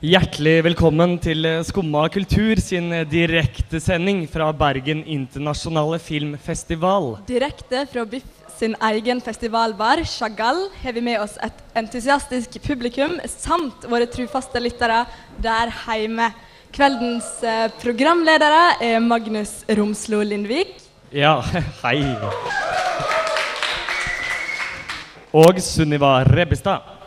Hjertelig velkommen til Skumma kultur sin direktesending fra Bergen internasjonale filmfestival. Direkte fra Biff sin egen festivalbar, Chagall, har vi med oss et entusiastisk publikum samt våre trufaste lyttere der hjemme. Kveldens eh, programledere er Magnus Romslo Lindvik, Ja, hei. Og Sunniva Rebbestad.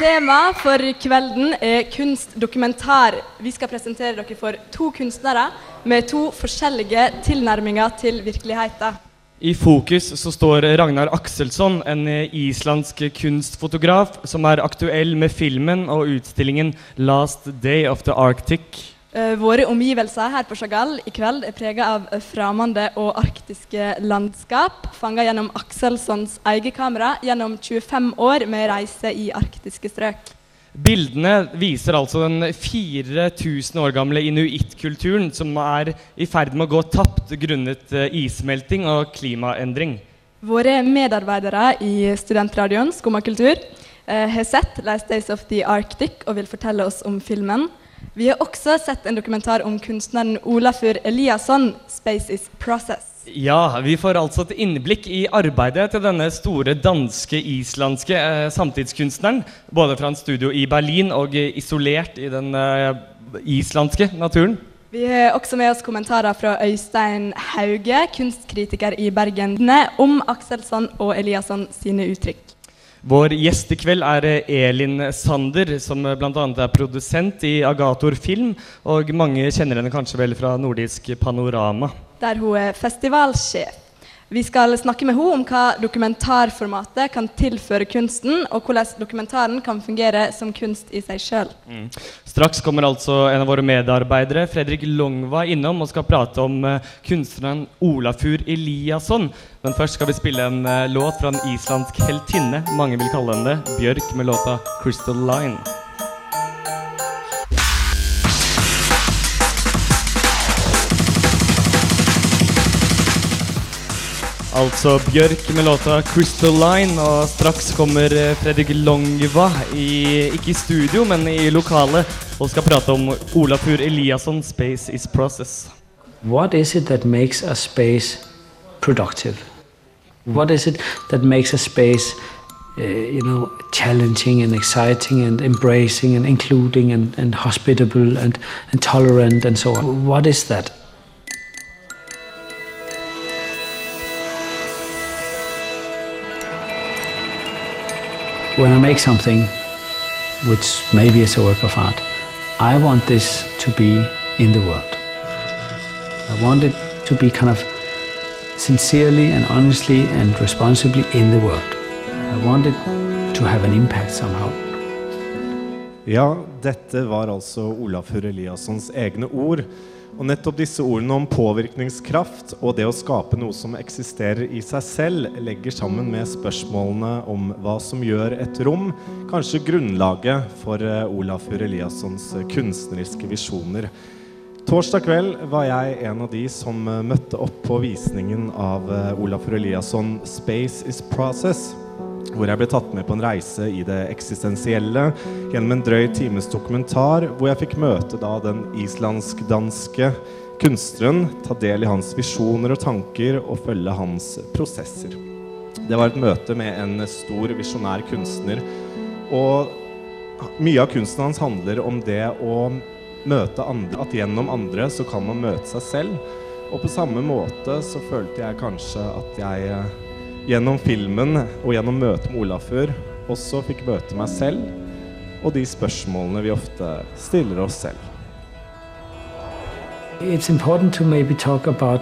Tema for kvelden er kunstdokumentar. Vi skal presentere dere for to kunstnere med to forskjellige tilnærminger til virkeligheten. I fokus så står Ragnar Akselsson, en islandsk kunstfotograf som er aktuell med filmen og utstillingen 'Last Day of the Arctic'. Eh, våre omgivelser her på Chagall i kveld er prega av fremmede og arktiske landskap, fanga gjennom Akselssons eget kamera gjennom 25 år med reise i arktiske strøk. Bildene viser altså den 4000 år gamle inuittkulturen som er i ferd med å gå tapt grunnet eh, issmelting og klimaendring. Våre medarbeidere i studentradioen Skumma kultur eh, har sett 'Last Days of the Arctic' og vil fortelle oss om filmen. Vi har også sett en dokumentar om kunstneren Olafur Eliasson, 'Space Is Process'. Ja, vi får altså et innblikk i arbeidet til denne store danske-islandske eh, samtidskunstneren. Både fra en studio i Berlin og isolert i den eh, islandske naturen. Vi har også med oss kommentarer fra Øystein Hauge, kunstkritiker i Bergen, om Akselson og Eliasson sine uttrykk. Vår gjest i kveld er eh, Elin Sander, som bl.a. er produsent i Agator Film. Og mange kjenner henne kanskje vel fra Nordisk Panorama. der hun er festivalsjef. Vi skal snakke med henne om hva dokumentarformatet kan tilføre kunsten, og hvordan dokumentaren kan fungere som kunst i seg sjøl. Straks kommer altså en av våre medarbeidere, Fredrik Longva, innom og skal prate om eh, kunstneren Olafur Eliasson. Men først skal vi spille en eh, låt fra en islandsk heltinne. Mange vil kalle henne det. Bjørk med låta 'Crystal Line'. Altså Bjørk med låta 'Crystal Line', og straks kommer eh, Fredrik Longva, i, ikke i studio, men i lokalet, og skal prate om Olafur Eliasson 'Space Is Process'. What is it that makes a space productive? What is it that makes a space, uh, you know, challenging and exciting and? When I make something, which maybe is a work of art, I want this to be in the world. I want it to be kind of sincerely and honestly and responsibly in the world. I want it to have an impact somehow. Ja, dette var altså Olafur Eliassons egne ord. Og nettopp disse ordene om påvirkningskraft og det å skape noe som eksisterer i seg selv, legger sammen med spørsmålene om hva som gjør et rom, kanskje grunnlaget for eh, Olafur Eliassons eh, kunstneriske visjoner. Torsdag kveld var jeg en av de som eh, møtte opp på visningen av Olafur Eliasson 'Space Is Process'. Hvor jeg ble tatt med på en reise i det eksistensielle gjennom en drøy times dokumentar, hvor jeg fikk møte da den islandsk-danske kunstneren, ta del i hans visjoner og tanker og følge hans prosesser. Det var et møte med en stor visjonær kunstner. Og mye av kunsten hans handler om det å møte andre. At gjennom andre så kan man møte seg selv. Og på samme måte så følte jeg kanskje at jeg eh, gjennom filmen og gjennom møtet med Olafur også fikk møte meg selv og de spørsmålene vi ofte stiller oss selv. It's important to maybe talk about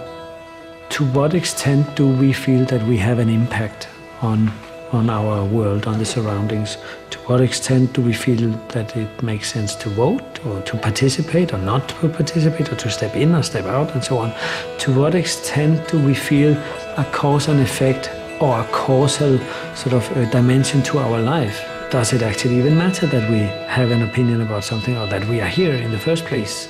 to what extent do we feel that we have an impact on on our world, on the surroundings? To what extent do we feel that it makes sense to vote or to participate or not to participate or to step in or step out and so on? To what extent do we feel a cause and effect or a causal sort of uh, dimension to our life? Does it actually even matter that we have an opinion about something or that we are here in the first place?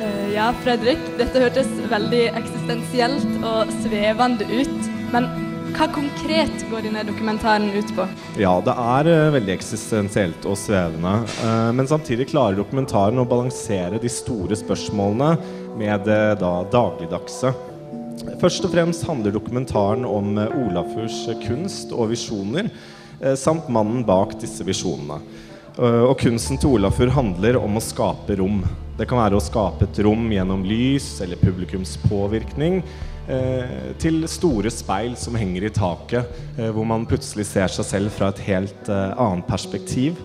Eh, Ja, Fredrik, dette hørtes veldig eksistensielt og svevende ut. Men hva konkret går denne dokumentaren ut på? Ja, det er eh, veldig eksistensielt og svevende. eh, men samtidig klarer dokumentaren å balansere de store spørsmålene med det da dagligdagse. Først og fremst handler dokumentaren om eh, Olafurs kunst og visjoner, eh, samt mannen bak disse visjonene. Eh, Og kunsten til Olafur handler om å skape rom. Det kan være å skape et rom gjennom lys eller publikumspåvirkning. Eh, til store speil som henger i taket, eh, hvor man plutselig ser seg selv fra et helt eh, annet perspektiv.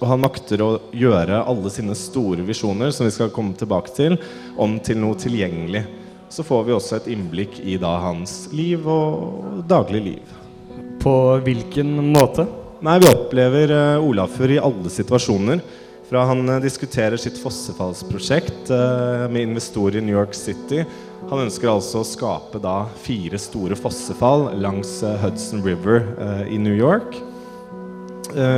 Og han makter å gjøre alle sine store visjoner, som vi skal komme tilbake til, om til noe tilgjengelig. Så får vi også et innblikk i da hans liv og daglig liv. På hvilken måte? Nei, vi opplever uh, Olafur i alle situasjoner. Fra han uh, diskuterer sitt fossefallsprosjekt uh, med investorer i New York City. Han ønsker altså å skape da fire store fossefall langs Hudson River i New York.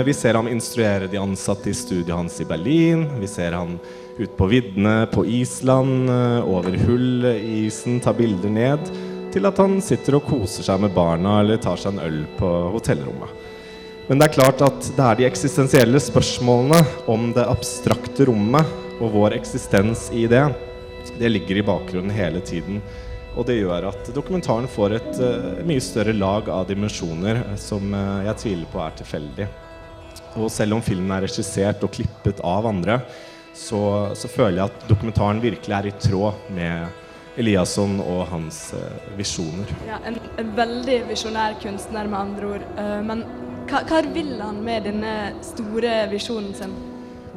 Vi ser ham instruere de ansatte i studiet hans i Berlin. Vi ser han ut på viddene på Island, eh, over hull i isen, tar bilder ned. Til at han sitter og koser seg med barna eller tar seg en øl på hotellrommet. Men det er klart at det er de eksistensielle spørsmålene om det abstrakte rommet og vår eksistens i det, det ligger i bakgrunnen hele tiden. Og det gjør at dokumentaren får et uh, mye større lag av dimensjoner eh, som uh, jeg tviler på er tilfeldig. Og selv om filmen er regissert og klippet av andre, så, så føler jeg at dokumentaren virkelig er i tråd med Eliasson og hans uh, visjoner. Ja, en, en veldig visjonær kunstner, med andre ord. Uh, men hva, hva vil han med denne store visjonen sin?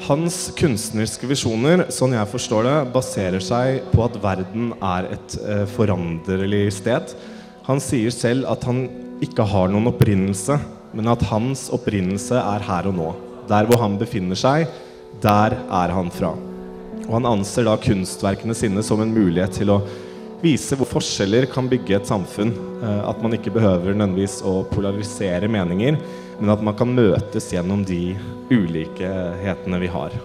Hans kunstneriske visjoner, sånn jeg forstår det, baserer seg på at verden er et uh, foranderlig sted. Han sier selv at han ikke har noen opprinnelse, men at hans opprinnelse er her og nå. Der hvor han befinner seg, der er han fra. Og han anser da kunstverkene sine som en mulighet til å vise hvor forskjeller kan bygge et samfunn. Eh, At man ikke behøver nødvendigvis å polarisere meninger, men at man kan møtes gjennom de ulikhetene vi har.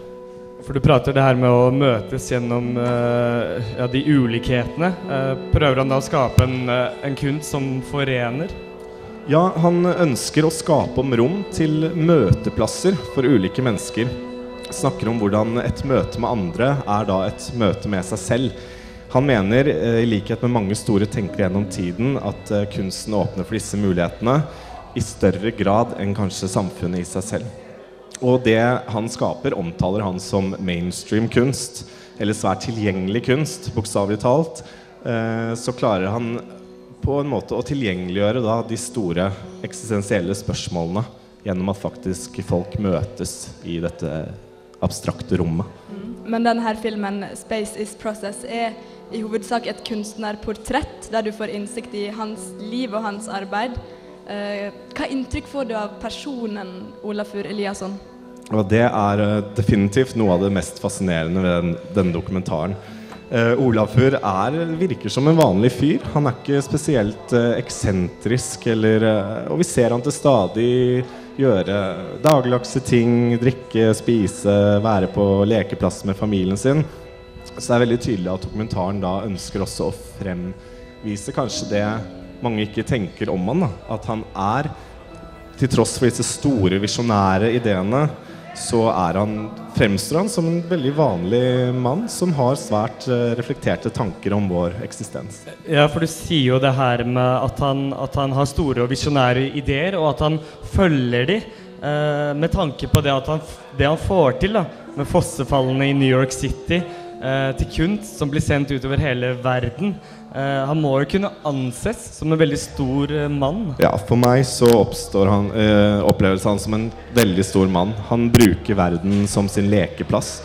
For du prater det her med å møtes gjennom eh, ja, de ulikhetene. Eh, prøver han da å skape en, en kunst som forener? Ja, han ønsker å skape om rom til møteplasser for ulike mennesker. Snakker om hvordan et møte med andre er da et møte med seg selv. Han mener, eh, i likhet med mange store tenkere gjennom tiden, at eh, kunsten åpner for disse mulighetene i større grad enn kanskje samfunnet i seg selv. Og det han skaper, omtaler han som mainstream kunst, eller svært tilgjengelig kunst, bokstavelig talt. Eh, så klarer han på en måte å tilgjengeliggjøre da de store eksistensielle spørsmålene gjennom at faktisk folk møtes i dette abstrakte rommet. Men denne filmen, 'Space Is Process', er i hovedsak et kunstnerportrett, der du får innsikt i hans liv og hans arbeid. Eh, hva inntrykk får du av personen Olafur Eliasson? Og det er eh, definitivt noe av det mest fascinerende ved den, denne dokumentaren. Uh, Olafur er, virker som en vanlig fyr. Han er ikke spesielt uh, eksentrisk, eller, uh, og vi ser han til stadig gjøre dagligdagse ting, drikke, spise, være på lekeplass med familien sin. Så det er veldig tydelig at dokumentaren da ønsker også å fremvise kanskje det mange ikke tenker om han. da. At han er, til tross for disse store visjonære ideene, så er han, fremstår han som en veldig vanlig mann som har svært eh, reflekterte tanker om vår eksistens. Ja, for du sier jo det her med at han, at han har store og visjonære ideer, og at han følger de eh, med tanke på det, han, det han får til da, med fossefallene i New York City, eh, til kunst som blir sendt utover hele verden. Eh, han må jo kunne anses som en veldig stor uh, mann. Ja, for meg så oppstår han, uh, oppleves han som en veldig stor mann. Han bruker verden som sin lekeplass.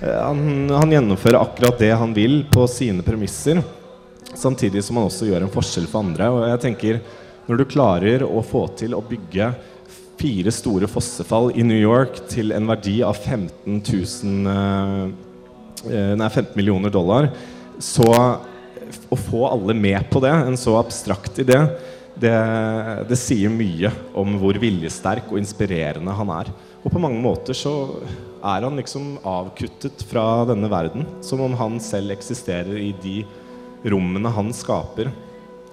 Eh, han, han gjennomfører akkurat det han vil på sine premisser, samtidig som han også gjør en forskjell for andre. Og jeg tenker, når du klarer å få til å bygge fire store fossefall i New York til en verdi av 15 000 eh, eh, Nei, 15 millioner dollar, så å få alle med på det, en så abstrakt idé, det, det sier mye om hvor viljesterk og inspirerende han er. Og på mange måter så er han liksom avkuttet fra denne verden. Som om han selv eksisterer i de rommene han skaper.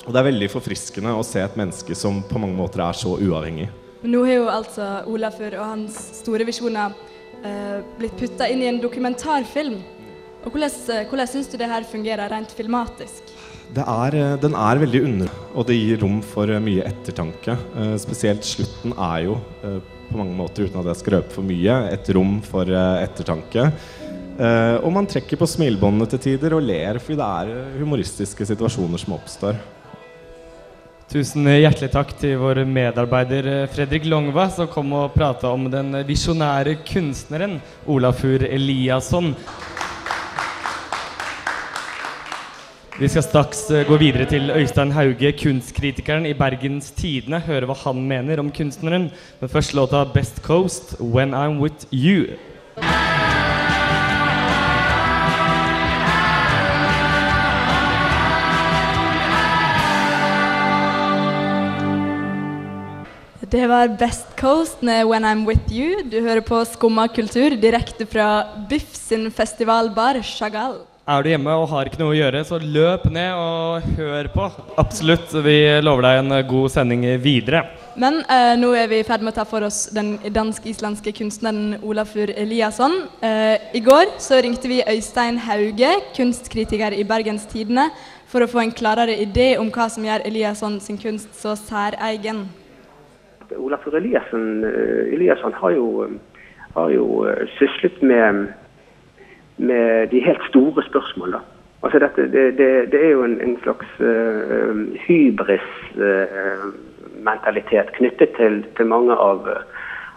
Og det er veldig forfriskende å se et menneske som på mange måter er så uavhengig. Men nå har jo altså Olafur og hans store visjoner eh, blitt putta inn i en dokumentarfilm. Og Hvordan, eh, hvordan syns du det her fungerer rent filmatisk? Det er, eh, den er veldig under, og det gir rom for eh, mye ettertanke. Eh, spesielt slutten er jo eh, på mange måter, uten at jeg skal røpe for mye, et rom for eh, ettertanke. Og man trekker på smilebåndene til tider og ler fordi det er humoristiske situasjoner som oppstår. Tusen hjertelig takk til vår medarbeider Fredrik Longva, som kom og prata om den visjonære kunstneren Olafur Eliasson. Vi skal straks eh, gå videre til Øystein Hauge, kunstkritikeren i Bergens Tidende, høre hva han mener om kunstneren. Men først låta 'Best Coast', 'When I'm With You'. Det var Best Coast med When I'm With You. Du hører på Skumma kultur direkte fra Biff sin festivalbar Chagall. Er du hjemme og har ikke noe å gjøre, så løp ned og hør på. Absolutt. Vi lover deg en god sending videre. Men eh, nå er vi i ferd med å ta for oss den dansk-islandske kunstneren Olafur Eliasson. Eh, I går så ringte vi Øystein Hauge, kunstkritiker i Bergens Tidende, for å få en klarere idé om hva som gjør Eliasson sin kunst så særegen. Olafur Eliasson, eh, Eliasson har jo, har jo eh, syslet med, med de helt store spørsmål. Da. Altså dette, det, det, det er jo en, en slags uh, hybris-mentalitet uh, knyttet til, til mange av,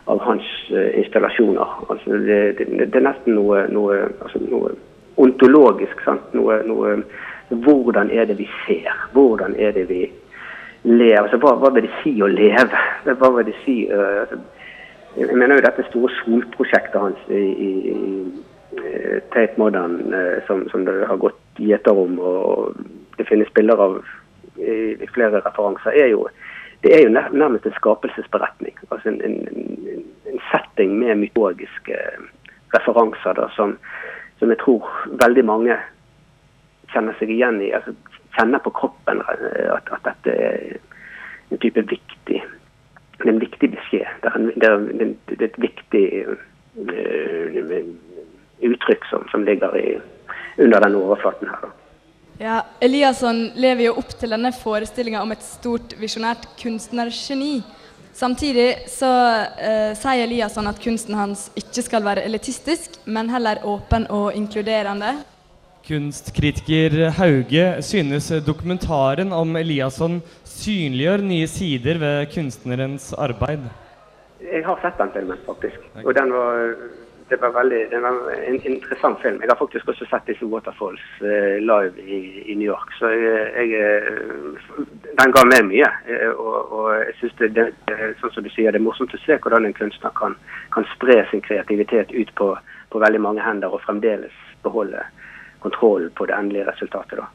av hans uh, installasjoner. Altså det, det, er nesten noe, noe, altså noe ontologisk. Noe, noe, hvordan er det vi ser? Hvordan er det vi lever? Altså, hva, hva, vil det si å leve? Hva vil det si Jeg mener jo dette store solprosjektet hans i, i Tate Modern uh, som, som, det har gått gjeter om, og det finnes bilder av i, i, flere referanser, er jo det er jo nærmest en skapelsesberetning. Altså en, en, en setting med mytologiske referanser da, som, som jeg tror veldig mange kjenner seg igjen i. altså kjenner på kroppen at, at dette er en type viktig det er en viktig beskjed. Det er, en, det er, det er et viktig uttrykk som, som ligger i, under den overflaten her. Da. Ja, Eliasson lever jo opp til denne forestillinga om et stort visjonært kunstnergeni. Samtidig så eh, sier Eliasson at kunsten hans ikke skal være elitistisk, men heller åpen og inkluderende. Kunstkritiker Hauge synes dokumentaren om Eliasson synliggjør nye sider ved kunstnerens arbeid. Jeg har sett den filmen, faktisk. Og den var, det var, veldig, det var en interessant film. Jeg har faktisk også sett disse Waterfalls uh, live i, i, New York. Så jeg, jeg, den ga meg mye. Og, og jeg synes det, det, sånn det er morsomt å se hvordan en kunstner kan, kan spre sin kreativitet ut på, på veldig mange hender og fremdeles beholde kontroll på det endelige resultatet. da.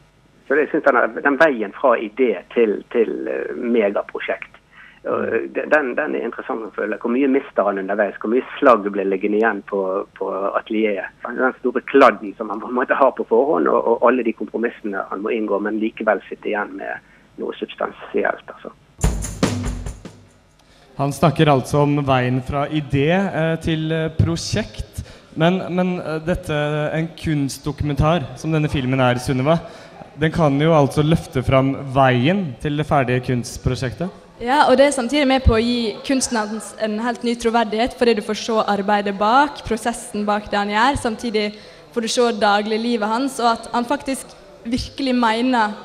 Så jeg synes den, den veien fra idé til, til megaprosjekt, den, den, er interessant å følge. Hvor mye mister han underveis? Hvor mye slagg blir liggende igjen på, på atelieret? Den store kladden som han på en måte har på forhånd, og, og, alle de kompromissene han må inngå, men likevel sitte igjen med noe substansielt. altså. Han snakker altså om veien fra idé eh, til eh, prosjekt. Men, men eh, dette, en kunstdokumentar som denne filmen er, Sunniva, den kan jo altså løfte fram veien til det ferdige kunstprosjektet? Ja, og det er samtidig med på å gi kunsten en helt ny troverdighet, fordi du får se arbeidet bak, prosessen bak det han gjør. Samtidig får du se dagliglivet hans, og at han faktisk virkelig mener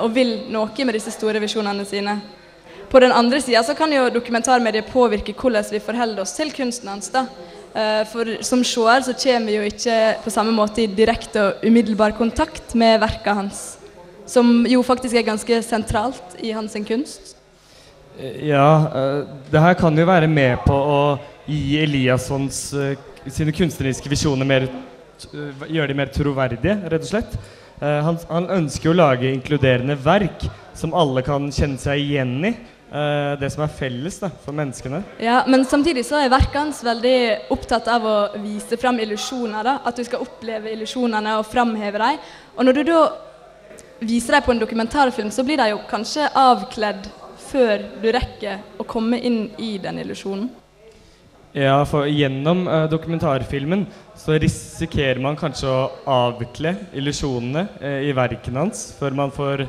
og vil noe med disse store visjonene sine. På den andre sida kan jo dokumentarmediet påvirke hvordan vi forholder oss til kunsten hans. da. Eh, For som seer så kommer vi jo ikke på samme måte i direkte og umiddelbar kontakt med verket hans, som jo faktisk er ganske sentralt i hans kunst. Ja, eh, det her kan jo være med på å gi Eliassons eh, sine kunstneriske visjoner mer eh, Gjøre de mer troverdige, rett og slett. Han, han ønsker å lage inkluderende verk som alle kan kjenne seg igjen i. Det som er felles da, for menneskene. Ja, Men samtidig så er verket hans veldig opptatt av å vise fram illusjoner. da, At du skal oppleve illusjonene og framheve dem. Og når du da viser dem på en dokumentarfilm, så blir de jo kanskje avkledd før du rekker å komme inn i den illusjonen. Ja, for gjennom uh, dokumentarfilmen så risikerer man kanskje å avvikle illusjonene uh, i verkene hans før man får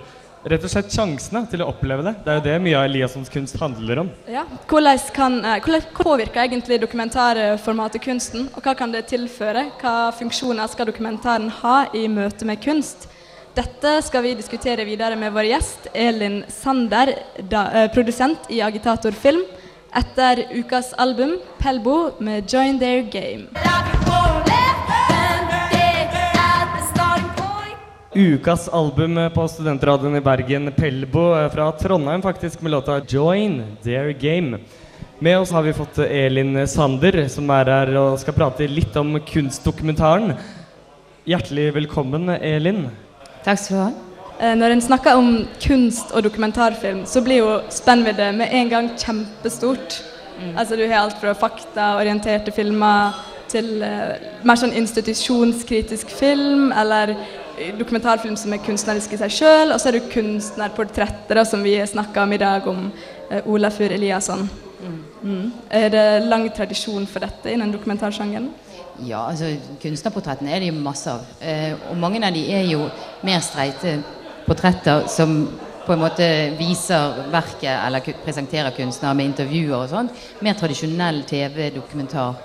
rett og slett sjansene til å oppleve det. Det er jo det mye av Eliassons kunst handler om. Ja. Hvordan, kan, uh, hvordan påvirker egentlig dokumentarformatet kunsten, og hva kan det tilføre? Hva funksjoner skal dokumentaren ha i møte med kunst? Dette skal vi diskutere videre med vår gjest Elin Sander, da, eh, produsent i Agitator Film, etter ukas album 'Pelbo' med 'Join Their Game'. Ukas album på studentradioen i Bergen, Pelbo, er fra Trondheim faktisk, med låta 'Join Their Game'. Med oss har vi fått Elin Sander, som er her og skal prate litt om kunstdokumentaren. Hjertelig velkommen, Elin. Takk skal du ha. Eh, Når en snakker om kunst og dokumentarfilm, så blir jo spennviddet med en gang kjempestort. Altså Du har alt fra faktaorienterte filmer til uh, mer sånn institusjonskritisk film, eller eh, dokumentarfilm som er kunstnerisk i seg sjøl, og så er det kunstnerportretter, som vi snakka om i dag, om uh, Olafur Eliasson. Mm. Er det lang tradisjon for dette innen dokumentarsjangeren? Ja, altså Kunstnerportrettene er det jo masse av. Eh, og mange av de er jo mer streite portretter som på en måte viser verket eller presenterer kunstnere med intervjuer og sånn. Mer tradisjonell TV-dokumentar.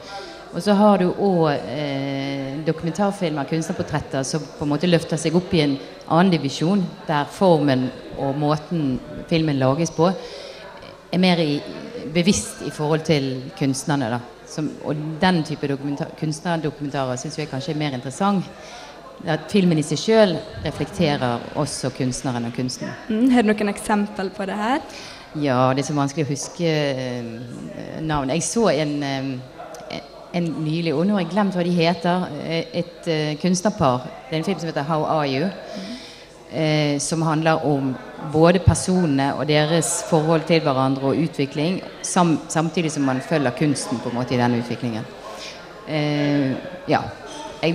Og så har du òg eh, dokumentarfilmer, kunstnerportretter, som på en måte løfter seg opp i en annen divisjon, der formen og måten filmen lages på, er mer i, bevisst i forhold til kunstnerne. da. Som, og den type dokumentar, kunstnerdokumentarer syns jeg kanskje er mer interessant. At filmen i seg sjøl reflekterer også kunstneren og kunsten. Mm. Har du noen eksempel på det her? Ja, det er så vanskelig å huske eh, navn. Jeg så en, eh, en nylig, og nå har jeg glemt hva de heter, eh, et eh, kunstnerpar. Det er en film som heter 'How Are You'. Eh, som handler om både personene og deres forhold til hverandre og utvikling, sam, samtidig som man følger kunsten på en måte i denne utviklingen. Eh, ja. Jeg,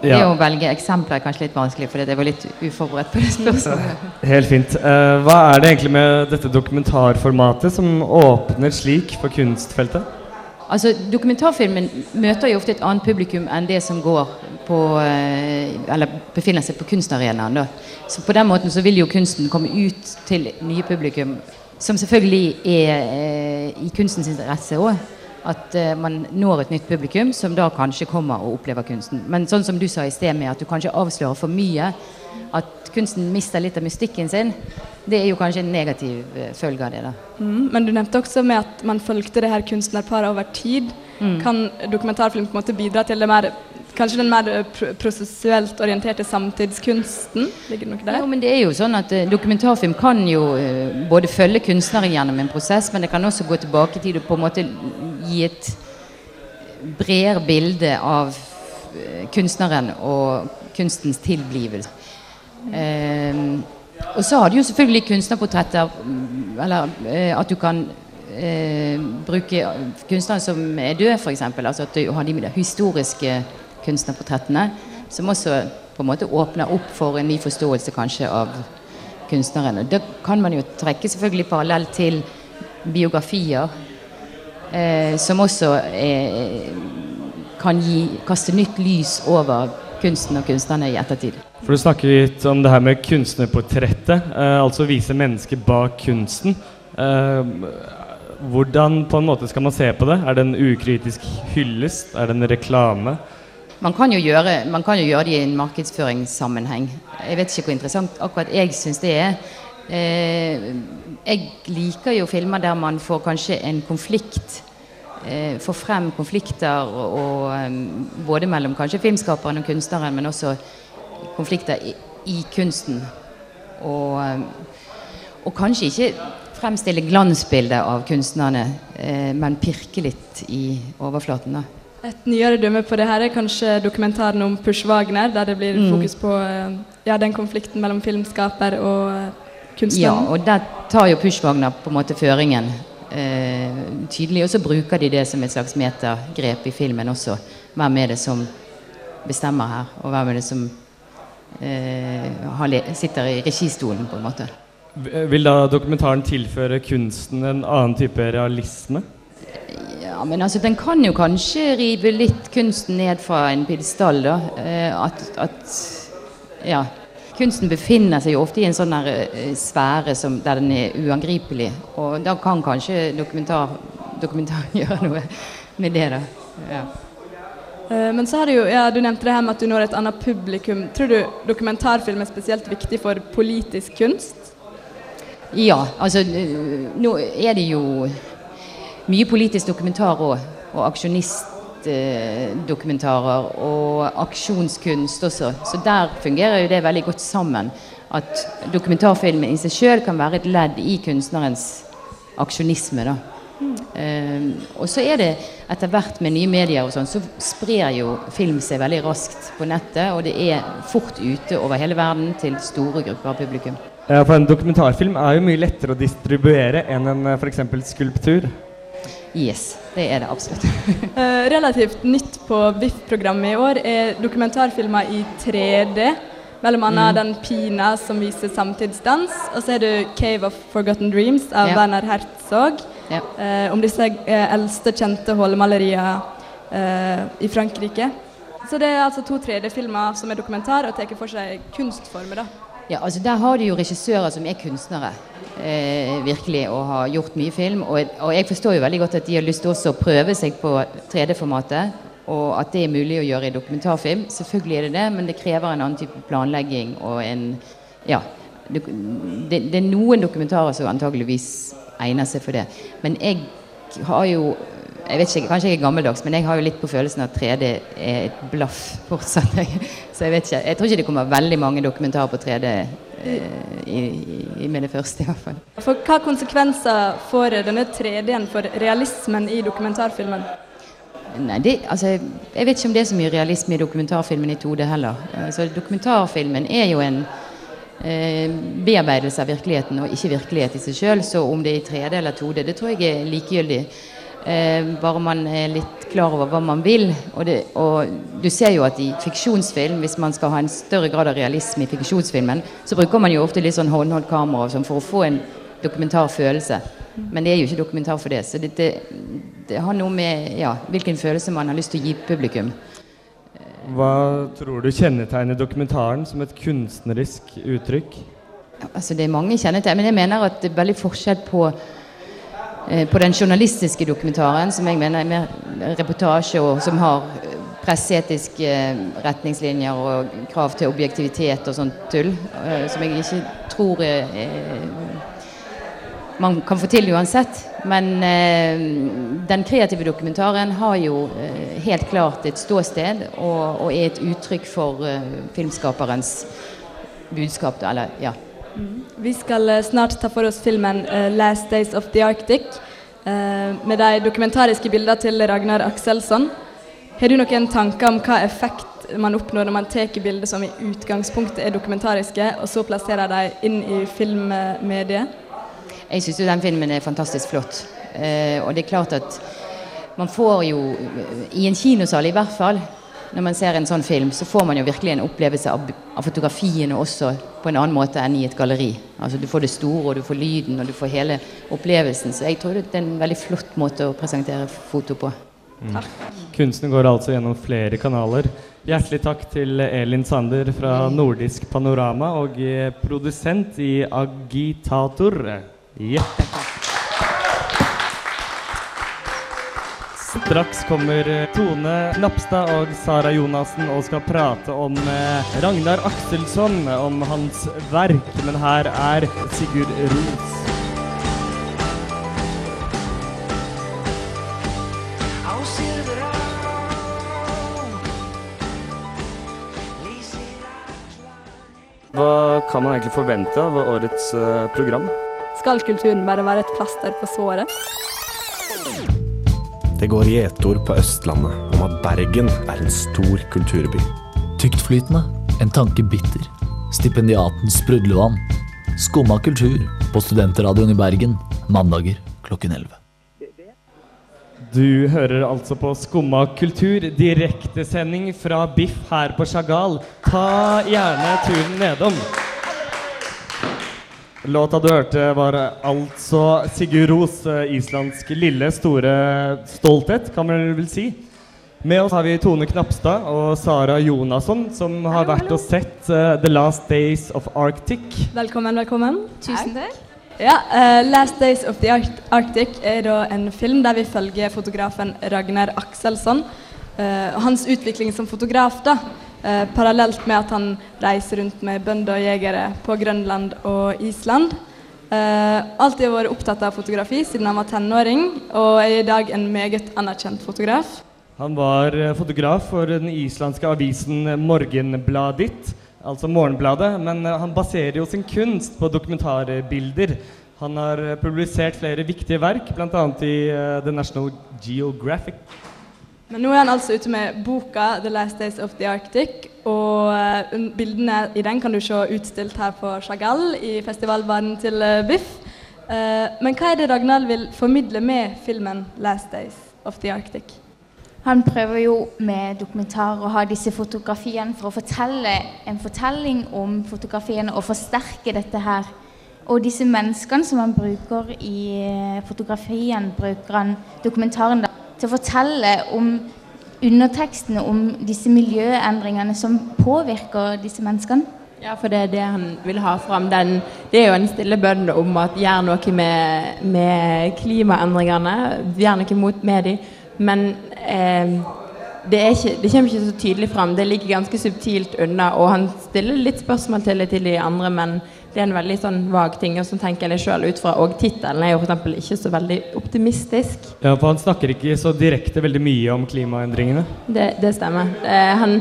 det å velge eksempler er kanskje litt vanskelig, fordi jeg var litt uforberedt på det spørsmålet. Helt fint. Eh, hva er det egentlig med dette dokumentarformatet som åpner slik for kunstfeltet? Altså, Dokumentarfilmen møter jo ofte et annet publikum enn det som går på eh, Eller befinner seg på kunstarenaen. da. Så på den måten så vil jo kunsten komme ut til nye publikum, som selvfølgelig er eh, i kunstens interesse òg. At eh, man når et nytt publikum som da kanskje kommer og opplever kunsten. Men sånn som du sa i sted med at du kanskje avslører for mye, at kunsten mister litt av mystikken sin, det er jo kanskje en negativ følge av det. da. Mm, men du nevnte også med at man fulgte det her kunstnerparet over tid. Mm. Kan dokumentarfilm på en måte bidra til det mer, kanskje den mer eh, prosessuelt orienterte samtidskunsten? Ligger noe der? Jo, men det er jo sånn at eh, Dokumentarfilm kan jo eh, både følge kunstnere gjennom en prosess, men det kan også gå tilbake i tid og på en måte gi et bredere bilde av kunstneren og kunstens tilblivelse. Eh, og så har du jo selvfølgelig kunstnerportretter, mm, eller at du kan eh, bruke kunstnere som er døde, f.eks. Altså at du har de historiske kunstnerportrettene, som også på en måte åpner opp for en ny forståelse kanskje av kunstneren. Og Da kan man jo trekke selvfølgelig parallell til biografier, eh, som også eh, kan gi, kaste nytt lys over kunsten og kunstnerne i ettertid. For Du snakker litt om det her med kunstnerportrettet, eh, altså vise mennesket bak kunsten. Eh, hvordan på en måte skal man se på det? Er det en ukritisk hyllest? Er det en reklame? Man kan, jo gjøre, kan jo gjøre det i en markedsføringssammenheng. Jeg vet ikke hvor interessant akkurat jeg syns det er. Eh, jeg liker jo filmer der man får kanskje en konflikt eh, får frem konflikter og, eh, både mellom kanskje filmskaperen og kunstneren, men også konflikter i, i kunsten. Og, eh, og kanskje ikke fremstille glansbildet av kunstnerne, eh, men pirke litt i overflaten. da. Et nyere dømme på det her er kanskje dokumentaren om Push Wagner, der det blir Mm. fokus på eh, ja, den konflikten mellom filmskaper og kunstner. Ja, og der tar jo Push Wagner på en måte føringen eh, tydelig, og så bruker de det som et slags metagrep i filmen også. Hvem er det som bestemmer her, og hvem er det som eh, har sitter i registolen, på en måte. Vil da dokumentaren tilføre kunsten en annen type realisme? Ja, men altså, den kan jo kanskje rive litt kunsten ned fra en pidestall, da. Eh, at, at Ja. Kunsten befinner seg jo ofte i en sånn der, eh, sfære som, der den er uangripelig. Og da kan kanskje dokumentar, dokumentar gjøre noe med det, da. Ja. Eh, Men så har du jo, ja, du nevnte det her med at du når et annet publikum. Tror du dokumentarfilm er spesielt viktig for politisk kunst? Ja, altså nå er det jo mye politisk dokumentar òg. Og aksjonistdokumentarer og aksjonskunst også. Så der fungerer jo det veldig godt sammen. At dokumentarfilmen i seg sjøl kan være et ledd i kunstnerens aksjonisme. da. Eh, og så er det etter hvert med nye medier og sånn, så sprer jo film seg veldig raskt på nettet. Og det er fort ute over hele verden til store grupper av publikum. Ja, for En dokumentarfilm er jo mye lettere å distribuere enn en f.eks. for eksempel skulptur. Yes, det er det absolutt. Eh, relativt nytt på VIF-programmet i år er dokumentarfilmer i 3D. Mellom annet Mm. den Pina som viser samtidsdans, og så er det 'Cave of Forgotten Dreams' av Ja. Werner Herzog. Ja. eh, om disse eh, eldste kjente hullmalerier eh, i Frankrike. Så det er altså to 3D-filmer som er dokumentar og tar for seg kunstformer. da. Ja, altså Der har du jo regissører som er kunstnere, eh, virkelig, og har gjort mye film. Og, og jeg forstår jo veldig godt at de har lyst til også å prøve seg på 3D-formatet. Og at det er mulig å gjøre i dokumentarfilm. Selvfølgelig er det det, men det krever en annen type planlegging og en Ja. Det, det er noen dokumentarer som antageligvis egner seg for det. Men jeg har jo jeg vet ikke, Kanskje jeg er gammeldags, men jeg har jo litt på følelsen at 3D er et blaff fortsatt. Så jeg vet ikke. Jeg tror ikke det kommer veldig mange dokumentarer på 3D eh, i, i, med det første, i hvert fall. For hva konsekvenser får denne 3D-en for realismen i dokumentarfilmen? Nei, det, altså, jeg vet ikke om det er så mye realisme i dokumentarfilmen i 2D heller. Altså, dokumentarfilmen er jo en eh, bearbeidelse av virkeligheten, og ikke virkelighet i seg sjøl. Så om det er i 3D eller 2D, det tror jeg er likegyldig. Eh, bare man er litt klar over hva man vil. Og, det, og du ser jo at i fiksjonsfilm, hvis man skal ha en større grad av realisme i fiksjonsfilmen, så bruker man jo ofte litt sånn håndholdt kamera sånn for å få en dokumentarfølelse. Men det er jo ikke dokumentar for det. Så det, det, det har noe med ja, hvilken følelse man har lyst til å gi publikum. Hva tror du kjennetegner dokumentaren som et kunstnerisk uttrykk? Altså Det er mange kjennetegn, men jeg mener at det er veldig forskjell på på den journalistiske dokumentaren, som jeg mener er mer reportasje, og som har eh, presseetiske eh, retningslinjer og krav til objektivitet og sånt tull, eh, som jeg ikke tror man kan få til uansett. Men eh, den kreative dokumentaren har jo eh, helt klart et ståsted og, er et uttrykk for eh, filmskaperens budskap. Eller, ja. Vi skal eh, snart ta for oss filmen eh, 'Last Days of the Arctic' eh, med de dokumentariske bildene til Ragnar Akselsson. Har du noen tanker om hva effekt man oppnår når man tar bilder som i utgangspunktet er dokumentariske, og så plasserer de inn i filmmediet? Jeg syns jo den filmen er fantastisk flott. Og det er klart at man får jo, i en kinosal i hvert fall, når man ser en sånn film, så får man jo virkelig en opplevelse av, av fotografiene også på en annen måte enn i et galleri. Altså Du får det store, og du får lyden, og du får hele opplevelsen. Så jeg tror det er en veldig flott måte å presentere foto på. Kunsten går altså gjennom flere kanaler. Hjertelig takk til Elin Sander fra Nordisk Panorama og produsent i Agitator. Ja. Straks kommer eh, Tone Napstad og Sara Jonassen og skal prate om eh, Ragnar Akselsson, om hans verk. Men her er Sigurd Ros. Hva kan man egentlig forvente av årets eh, program? Skal kulturen bare være et plaster på såret? Det går gjetord på Østlandet om at Bergen er en stor kulturby. Tyktflytende, en tanke bitter. Stipendiatens sprudlevann. Skumma kultur på Studentradioen i Bergen mandager klokken 11. Du hører altså på Skumma kultur, direktesending fra Biff her på Chagall. Ta gjerne turen nedom. Låta du hørte, var altså Sigurd Ros, eh, islandsk lille, store stolthet, kan man vel si. Med oss har vi Tone Knapstad og Sara Jonasson, som har vært og sett uh, The Last Days of Arctic. Velkommen, velkommen. Tusen takk. Ja, uh, 'Last Days of the Arct Arctic' er da en film der vi følger fotografen Ragnar Akselsson. Uh, hans utvikling som fotograf, da. Eh, parallelt med at han reiser rundt med bønder og jegere på Grønland og Island. Uh, alltid vært opptatt av fotografi siden han var tenåring, og er i dag en meget anerkjent fotograf. Han var eh, fotograf for den islandske avisen Morgenbladet, altså Morgenbladet, men eh, han baserer jo sin kunst på dokumentarbilder. Han har eh, publisert flere viktige verk, bl.a. i uh, The National Geographic. Men nå er han altså ute med boka 'The Last Days of the Arctic'. Og eh, bildene i den kan du se utstilt her på Chagall i festivalbaren til eh, Biff. Eh, men hva er det Ragnhild vil formidle med filmen 'Last Days of the Arctic'? Han prøver jo med dokumentar å ha disse fotografiene for å fortelle en fortelling om fotografiene og forsterke dette her. Og disse menneskene som han bruker i fotografien, bruker han dokumentaren da, til å fortelle om undertekstene om disse miljøendringene som påvirker disse menneskene. Ja, for det er det han vil ha fram. Den, det er jo en stille bønn om at gjør noe med, med klimaendringene. Gjør noe mot med dem. Men eh, det, ikke, det kommer ikke så tydelig fram. Det ligger ganske subtilt unna. Og han stiller litt spørsmål til til de andre, men det er en veldig sånn vag ting. Og så tenker jeg selv ut fra Og tittelen er jo f.eks. ikke så veldig optimistisk. Ja, for han snakker ikke så direkte veldig mye om klimaendringene. Det, det stemmer. Eh, han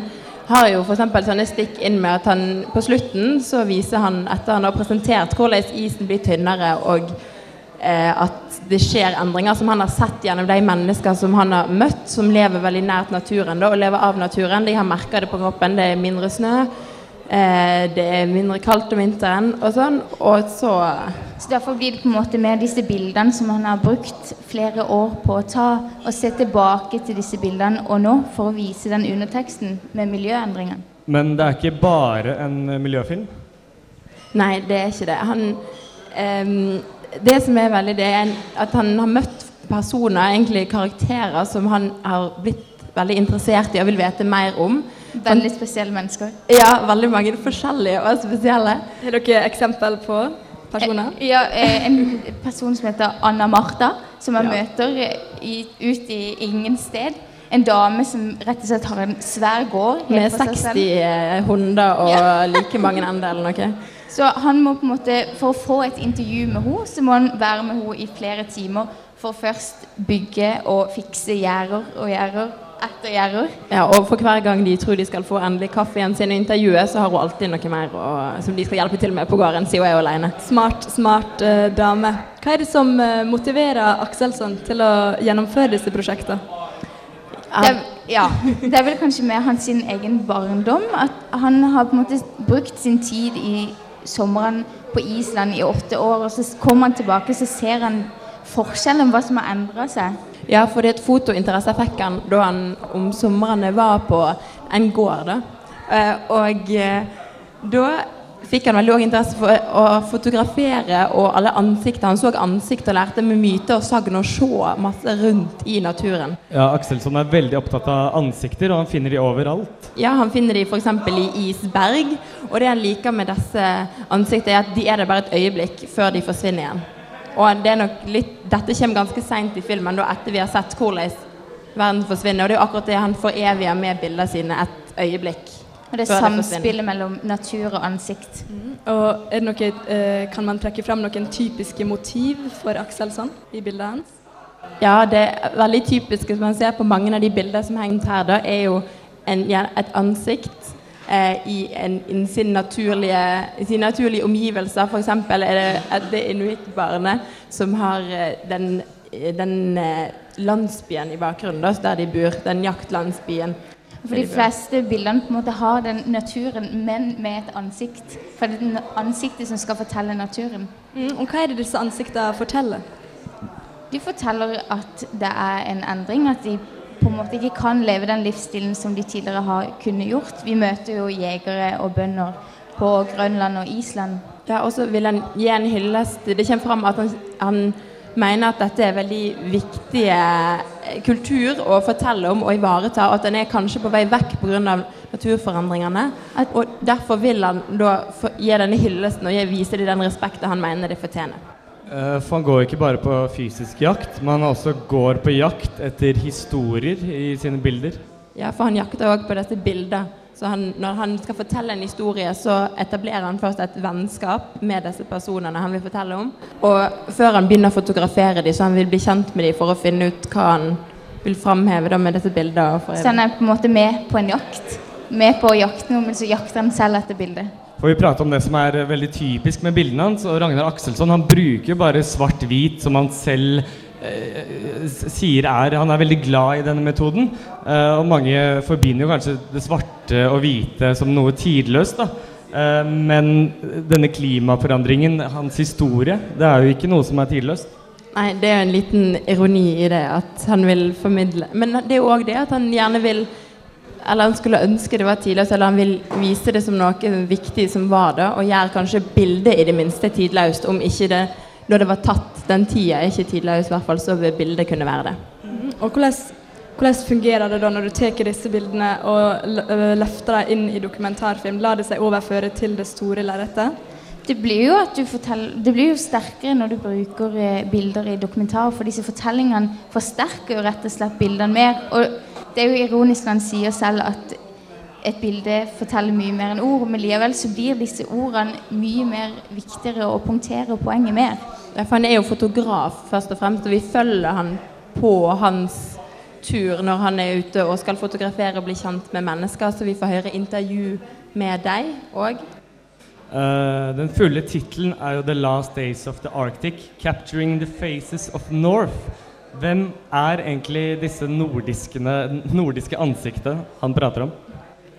har jo eksempel sånne stikk inn med at han på slutten så viser han, etter han har presentert hvordan isen blir tynnere og eh, at det skjer endringer som han har sett gjennom de mennesker som han har møtt, som lever veldig nært naturen da, og lever av naturen. De har merka det på kroppen. Det er mindre snø. Eh, det er mindre kaldt om vinteren og sånn. Og så Så Derfor blir det på en måte mer disse bildene som han har brukt flere år på å ta, og se tilbake til disse bildene og nå for å vise den underteksten med miljøendringene. Men det er ikke bare en miljøfilm. Nei, det er ikke det. Han, eh, det som er veldig det, er at han har møtt personer, egentlig karakterer, som han har blitt veldig interessert i og vil vite mer om. Veldig spesielle mennesker. Ja, veldig mange forskjellige og spesielle. Har dere eksempel på personer? Eh, Ja, eh, en person som heter Anna Martha, som jeg Ja. møter i, ut i ingen sted. En dame som rett og slett har en svær gård. Med 60 eh, hunder og like mange ender eller noe. Så han må på en måte, for å få et intervju med henne, så må han være med henne i flere timer for først bygge og fikse gjerder og gjerder etter gjerder. Ja, og for hver gang de tror de skal få endelig kaffen sin i intervjuet, så har hun alltid noe mer å, som de skal hjelpe til med på gården, siden hun er alene. Smart, smart uh, dame. Hva er det som uh, motiverer Akselsson til å gjennomføre disse prosjektene? Det er, ja, det er vel kanskje med hans sin egen barndom at han har på en måte brukt sin tid i sommeren på Island i åtte år, og så kommer han tilbake så ser han forskjellen, hva som har endra seg. Ja, for det er et fotointeresse fikk han da han om somrene var på en gård. Da. Eh, og eh, da fikk han veldig òg interesse for å fotografere og alle ansikter. Han så ansikt og lærte med myter og sagn å se masse rundt i naturen. Ja, Akselsson er veldig opptatt av ansikter, og han finner de overalt. Ja, Han finner de f.eks. i isberg. Og det han liker med disse ansiktene, er at de er der bare et øyeblikk før de forsvinner igjen. Og det er nok litt, Dette kommer ganske seint i filmen, da etter vi har sett hvordan verden forsvinner. Og det er jo akkurat det han foreviger med bildene sine et øyeblikk. Og det er samspillet mellom natur og ansikt. Og er det noe, eh, kan man trekke fram noen typiske motiv for Akselson i bildet hans? Ja, det veldig typiske som man ser på mange av de bildene som henger her, da, er jo en, et ansikt i, en, i sin naturlige, i sine naturlige omgivelser. F.eks. er det, det inuittbarnet som har eh, den, den eh, landsbyen i bakgrunnen, da, der de bor. Den jaktlandsbyen. For de fleste bildene på en måte har den naturen, men med et ansikt. For det er den ansiktet som skal fortelle naturen. Mm, og hva er det disse ansiktene forteller? De forteller at det er en endring, at de på en måte ikke kan leve den livsstilen som de tidligere har kunnet gjort. Vi møter jo jegere og bønder på Grønland og Island. Ja, og så vil han gi en hyllest. Det kommer fram at han, han mener at dette er veldig viktig kultur å fortelle om og ivareta, og at den er kanskje på vei vekk pga. naturforandringene. Og Derfor vil han da gi denne hyllesten og vise dem den respekten han mener de fortjener. Uh, for han går ikke bare på fysisk jakt, men han også går på jakt etter historier i sine bilder. Ja, for han jakter òg på dette bildet. Så han, når han skal fortelle en historie, så etablerer han først et vennskap med disse personene han vil fortelle om. Og før han begynner å fotografere dem, så han vil bli kjent med dem for å finne ut hva han vil framheve med dette bildet. Så han er på en måte med på en jakt? Med på å jakte noe, men så jakter han selv etter bildet? For vi prater om det som er veldig typisk med bildene hans. og Ragnar Akselsson han bruker bare svart-hvit, som han selv eh, sier er Han er veldig glad i denne metoden. Eh, og mange forbinder jo kanskje det svarte og hvite som noe tidløst. da. Eh, men denne klimaforandringen, hans historie, det er jo ikke noe som er tidløst. Nei, det er jo en liten ironi i det at han vil formidle Men det er jo òg det at han gjerne vil eller han skulle ønske det var tidløst, eller han vil vise det som noe viktig som var det, og gjøre kanskje bildet i det minste tidløst, om ikke det når det var tatt den tida er ikke tidløst, i hvert fall, så vil bildet kunne være det. Mm. Og hvordan, hvordan, fungerer det da når du tar disse bildene og løfter dem inn i dokumentarfilm? Lar det seg overføre til det store lerretet? Det blir jo at du forteller, det blir jo sterkere når du bruker eh, bilder i dokumentarer, for disse fortellingene forsterker jo rett og slett bildene mer. og det er jo ironisk når han sier selv at et bilde forteller mye mer enn ord, men likevel så blir disse ordene mye mer viktigere og punkterer poenget mer. Ja, for han er jo fotograf, først og fremst, og vi følger han på hans tur når han er ute og skal fotografere og bli kjent med mennesker, så vi får høre intervju med deg òg. Uh, eh, den fulle tittelen er jo 'The Last Days of the Arctic'. 'Capturing the Faces of North'. Hvem er egentlig disse nordiske ansiktet han prater om?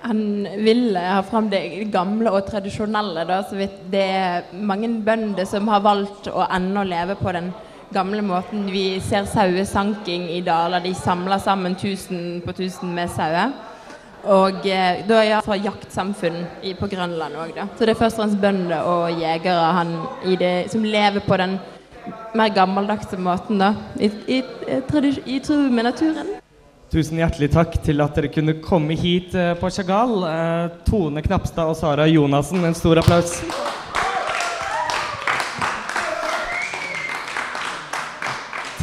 Han vil ha fram det gamle og tradisjonelle. Da, så vidt det er mange bønder som har valgt å ennå leve på den gamle måten. Vi ser sauesanking i daler. De samler sammen tusen på tusen med sauer. Og eh, da er jeg fra jaktsamfunn på Grønland òg, da. Så det er først og fremst bønder og jegere han, det, som lever på den mer gammeldagse måten, da. I, i, i, tro med naturen. Tusen hjertelig takk til at dere kunne komme hit eh, på Chagall. Eh, Tone Knapstad og Sara Jonassen, en stor applaus.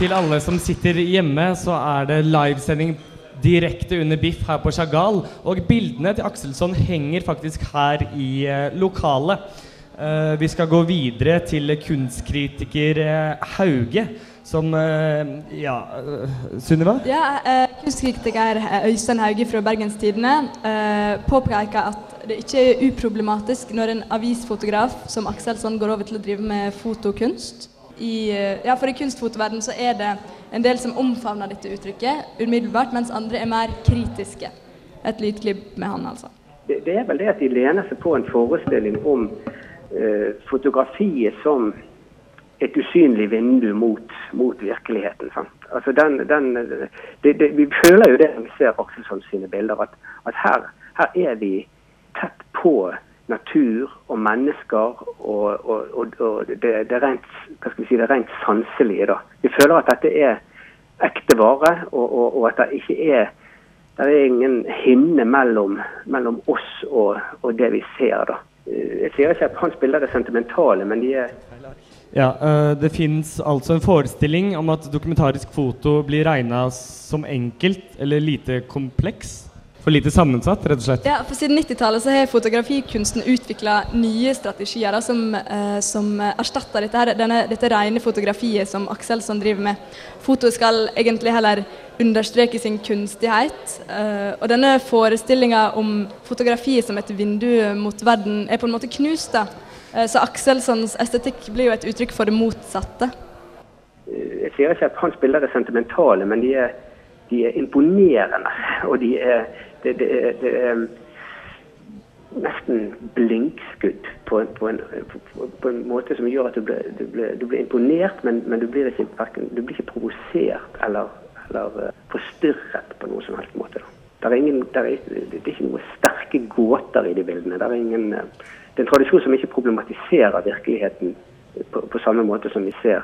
Til alle som sitter hjemme, så er det livesending direkte under Biff her på Chagall. Og bildene til Akselsson henger faktisk her i eh, lokalet. Uh, vi skal gå videre til kunstkritiker uh, Hauge, som uh, Ja, Sunniva? Ja, kunstkritiker Øystein Hauge fra Bergenstidene uh, påpeker at det ikke er uproblematisk når en avisfotograf som Akselsson går over til å drive med fotokunst. I, ja, for i kunstfotoverdenen så er det en del som omfavner dette uttrykket umiddelbart, mens andre er mer kritiske. Et lydklipp med han, altså. Det, det er vel det at de lener seg på en forestilling om Eh, fotografiet som et usynlig vindu mot, mot virkeligheten. Altså den, den, det, det, vi føler jo det når vi ser Akselsson bilder, at, at her, her, er vi tett på natur og mennesker og, og, og, og det, det, rent, si, det, rent, sanselige. Da. Vi føler at dette er ekte vare, og, at det ikke er det er ingen hinne mellom, mellom oss og, det vi ser. da. Jeg sier ikke at hans bilder er sentimentale, men de er ja, uh, Det fins altså en forestilling om at dokumentarisk foto blir regna som enkelt eller lite kompleks? For lite sammensatt, rett og slett. Ja, for Siden 90-tallet så har fotografikunsten utvikla nye strategier da, som, eh, som erstatter dette, her, denne, dette rene fotografiet som Akselson driver med. Foto skal egentlig heller understreke sin kunstighet. Eh, og denne forestillinga om fotografiet som et vindu mot verden er på en måte knust. da. Eh, så Akselssons estetikk blir jo et uttrykk for det motsatte. Eh, Jeg sier ikke at hans bilder er sentimentale, men de er, de er imponerende. Og de er, det, det er, det er nesten blinkskudd på, på, en, på, en måte som gjør at du blir, du blir, du blir imponert, men, men du, blir ikke, du blir ikke provosert eller, eller eh, forstyrret på noen som helst måte. Er ingen, er, det er ikke noen sterke gåter i de bildene. Det er ingen, eh, det er en tradisjon som ikke problematiserer virkeligheten på, på samme måte som vi ser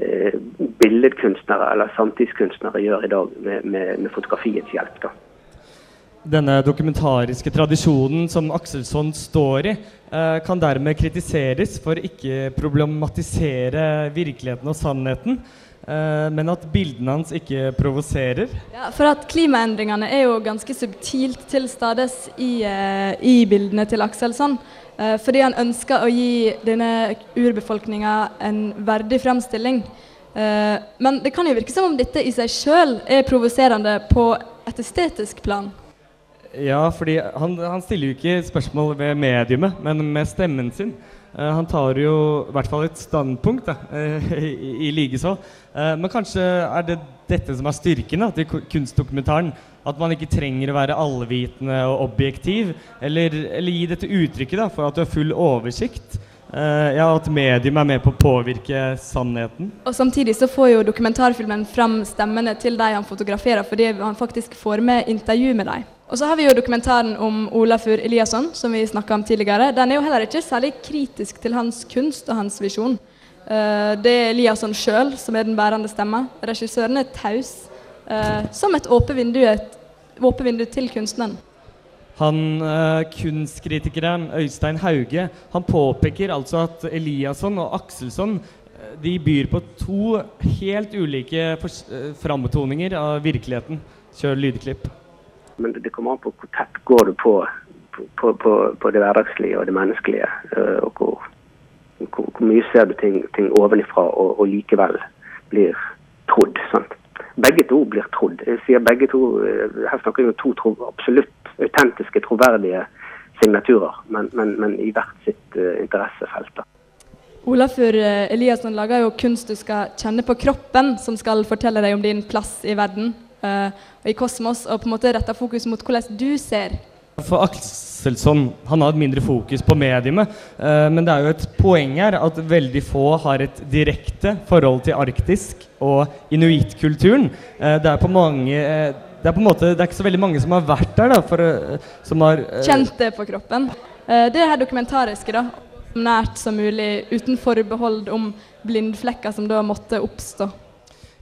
eh, billedkunstnere eller samtidskunstnere gjør i dag med, med, med fotografiets hjelp. da. Denne dokumentariske tradisjonen som Akselsson står i, eh, kan dermed kritiseres for ikke problematisere virkeligheten og sannheten, eh, men at bildene hans ikke provoserer. Ja, for at klimaendringene er jo ganske subtilt til stades i, eh, i bildene til Akselsson. Eh, fordi han ønsker å gi denne urbefolkninga en verdig framstilling. Eh, men det kan jo virke som om dette i seg sjøl er provoserende på et estetisk plan. Ja, fordi han, han stiller jo ikke spørsmål ved mediumet, men med stemmen sin. Uh, han tar jo i hvert fall et standpunkt da, uh, i, i likeså. Uh, men kanskje er det dette som er styrken til kunstdokumentaren? At man ikke trenger å være allvitende og objektiv, eller, eller gi dette uttrykket da, for at du har full oversikt. Eh, ja, At medium er med på å påvirke sannheten. Og samtidig så får jo dokumentarfilmen fram stemmene til de han fotograferer, fordi han faktisk får med intervju med dem. Og så har vi jo dokumentaren om Olafur Eliasson, som vi snakka om tidligere. Den er jo heller ikke særlig kritisk til hans kunst og hans visjon. Eh, det er Eliasson sjøl som er den bærende stemma. Regissøren er taus. eh, som et åpent vindu, vindu til kunstneren. Han eh, Kunstkritikeren Øystein Hauge han påpeker altså at Eliasson og Akselsson de byr på to helt ulike framtoninger av virkeligheten. Kjør lydklipp. Men det kommer an på hvor tett går du på, på, på, på det hverdagslige og det menneskelige. eh, Og hvor, hvor, hvor mye ser du ting, ting ovenifra og, og likevel blir trodd. sant? Begge to blir trodd. Jeg sier begge to, eh, Her snakker vi om to tro, absolutt autentiske, troverdige signaturer, men, men, men i hvert sitt uh, interessefelt. da. Olafur Eliasson lager jo kunst du skal kjenne på kroppen, som skal fortelle deg om din plass i verden i kosmos, og på en måte retta fokus mot hvordan du ser. For Akselsson han har et mindre fokus på mediumet, eh, men det er jo et poeng her at veldig få har et direkte forhold til arktisk og inuittkulturen. Eh, det er på mange eh, det er på en måte, det er ikke så veldig mange som har vært der, da, for, eh, som har eh, Kjent det på kroppen. det det her dokumentariske, da. Nært som mulig, uten forbehold om blindflekker som da måtte oppstå.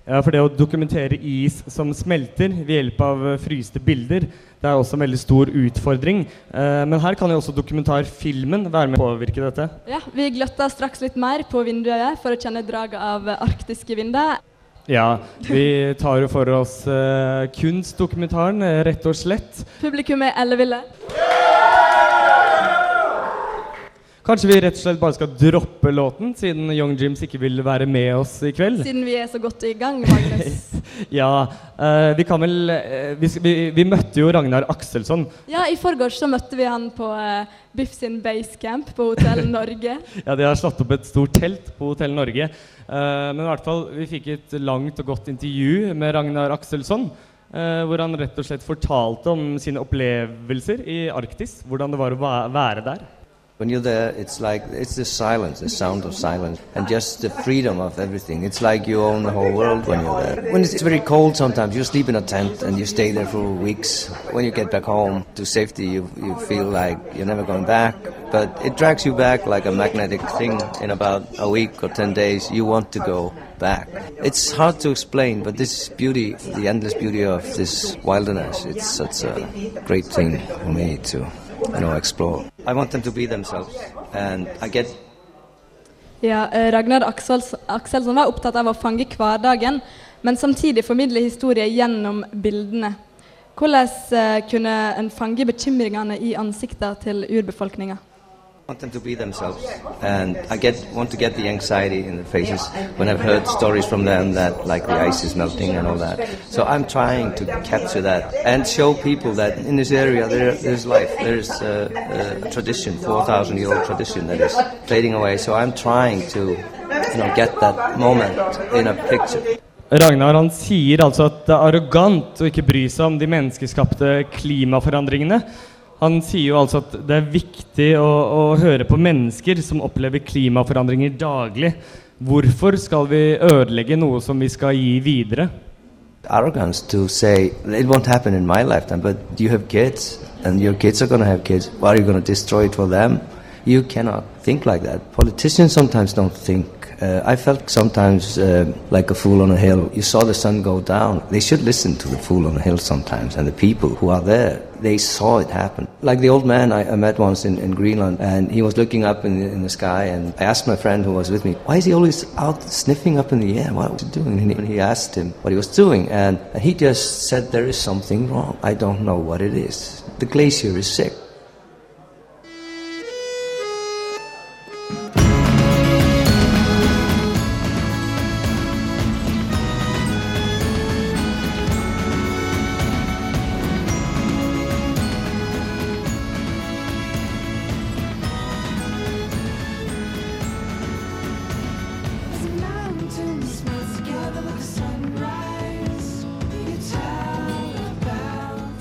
Ja, for det å dokumentere is som smelter ved hjelp av eh, fryste bilder, det er også en veldig stor utfordring. Eh, men her kan jo også dokumentarfilmen være med å påvirke dette. Ja, Vi gløtter straks litt mer på vinduet for å kjenne draget av arktiske vinder. Ja, vi tar jo for oss eh, kunstdokumentaren, eh, rett og slett. Publikum er elleville. Kanskje vi rett og slett bare skal droppe låten, siden Young Jims ikke vil være med oss i kveld? Siden vi er så godt i gang, Magnus. Ja, Uh, vi kan vel uh, vi, vi, vi møtte jo Ragnar Akselsson. Ja, I forgårs så møtte vi han på uh, Biff sin basecamp på Hotell Norge. Ja, De har slått opp et stort telt på Hotell Norge. Uh, men i hvert fall, vi fikk et langt og godt intervju med Ragnar Akselsson. Uh, hvor han rett og slett fortalte om sine opplevelser i Arktis. Hvordan det var å være der. When you're there, it's like it's the silence, the sound of silence, and just the freedom of everything. It's like you own the whole world when you're there. When it's very cold, sometimes you sleep in a tent and you stay there for weeks. When you get back home to safety, you you feel like you're never going back. But it drags you back like a magnetic thing. In about a week or ten days, you want to go back. It's hard to explain, but this beauty, the endless beauty of this wilderness, it's such a great thing for me to, you know, explore. I want them to be themselves, and I get Ja, eh, Ragnar Akselson var opptatt av å fange hverdagen, men samtidig formidle historier gjennom bildene. Hvordan eh, kunne en fange bekymringene i ansiktene til urbefolkninga? Want them to be themselves, and I get want to get the anxiety in their faces when I've heard stories from them that like the ice is melting and all that. So I'm trying to capture that and show people that in this area there, there's life, there's a, a tradition, 4,000 year old tradition that is fading away. So I'm trying to, you know, get that moment in a picture. Ragnar han sier altså at det er arrogant å ikke bry seg om de menneskeskapte klimaforandringene. Han sier jo altså at det er viktig å, å høre på mennesker som opplever klimaforandringer daglig. Hvorfor skal vi ødelegge noe som vi skal gi videre? arrogance to say it won't happen in my lifetime, but you have kids and your kids are going to have kids. Why are you going to destroy it for them? You cannot think like that. Politicians sometimes don't think. Uh, I felt sometimes uh, like a fool on a hill. You saw the sun go down. They should listen to the fool on a hill sometimes and the people who are there. They saw it happen. Like the old man I, I met once in, in Greenland, and he was looking up in the, in the sky. And I asked my friend who was with me, "Why is he always out sniffing up in the air? What was he doing?" And he, he asked him what he was doing, and, and he just said, "There is something wrong. I don't know what it is. The glacier is sick."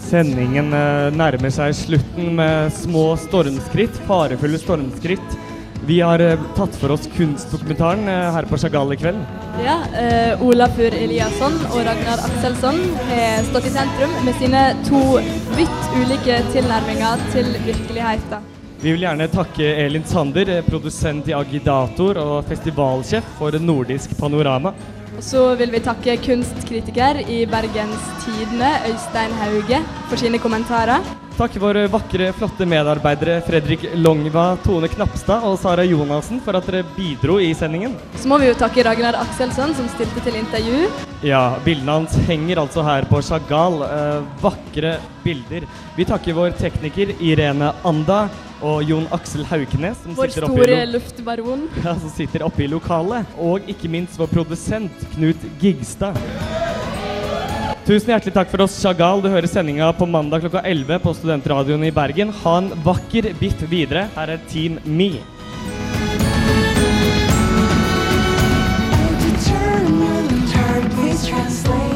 Sendingen eh, nærmer seg slutten med små stormskritt, farefulle stormskritt. Vi har eh, tatt for oss kunstdokumentaren eh, her på Chagall i kveld. Ja, eh, Olafur Eliasson og Ragnar Akselsson har stått i sentrum med sine to vidt ulike tilnærminger til virkeligheten. Vi vil gjerne takke Elin Sander, produsent i Agidator og festivalsjef for Nordisk Panorama. Så vil vi takke kunstkritiker i Bergens Tidende, Øystein Hauge, for sine kommentarer. Takk våre vakre, flotte medarbeidere Fredrik Longva, Tone Knapstad og Sara Jonassen for at dere bidro i sendingen. Så må vi jo takke Ragnar Akselsson som stilte til intervju. Ja, bildene hans henger altså her på Chagall. Eh, vakre bilder. Vi takker vår tekniker Irene Anda og Jon Aksel Haukenes, som Vår sitter oppe store luftbaron. ja, som sitter oppe i lokalet. Og ikke minst vår produsent Knut Gigstad. Tusen hjertelig takk for oss, Chagall. Du hører sendinga på mandag klokka 11 på Studentradioen i Bergen. Ha en vakker bit videre. Her er Team Me. Translate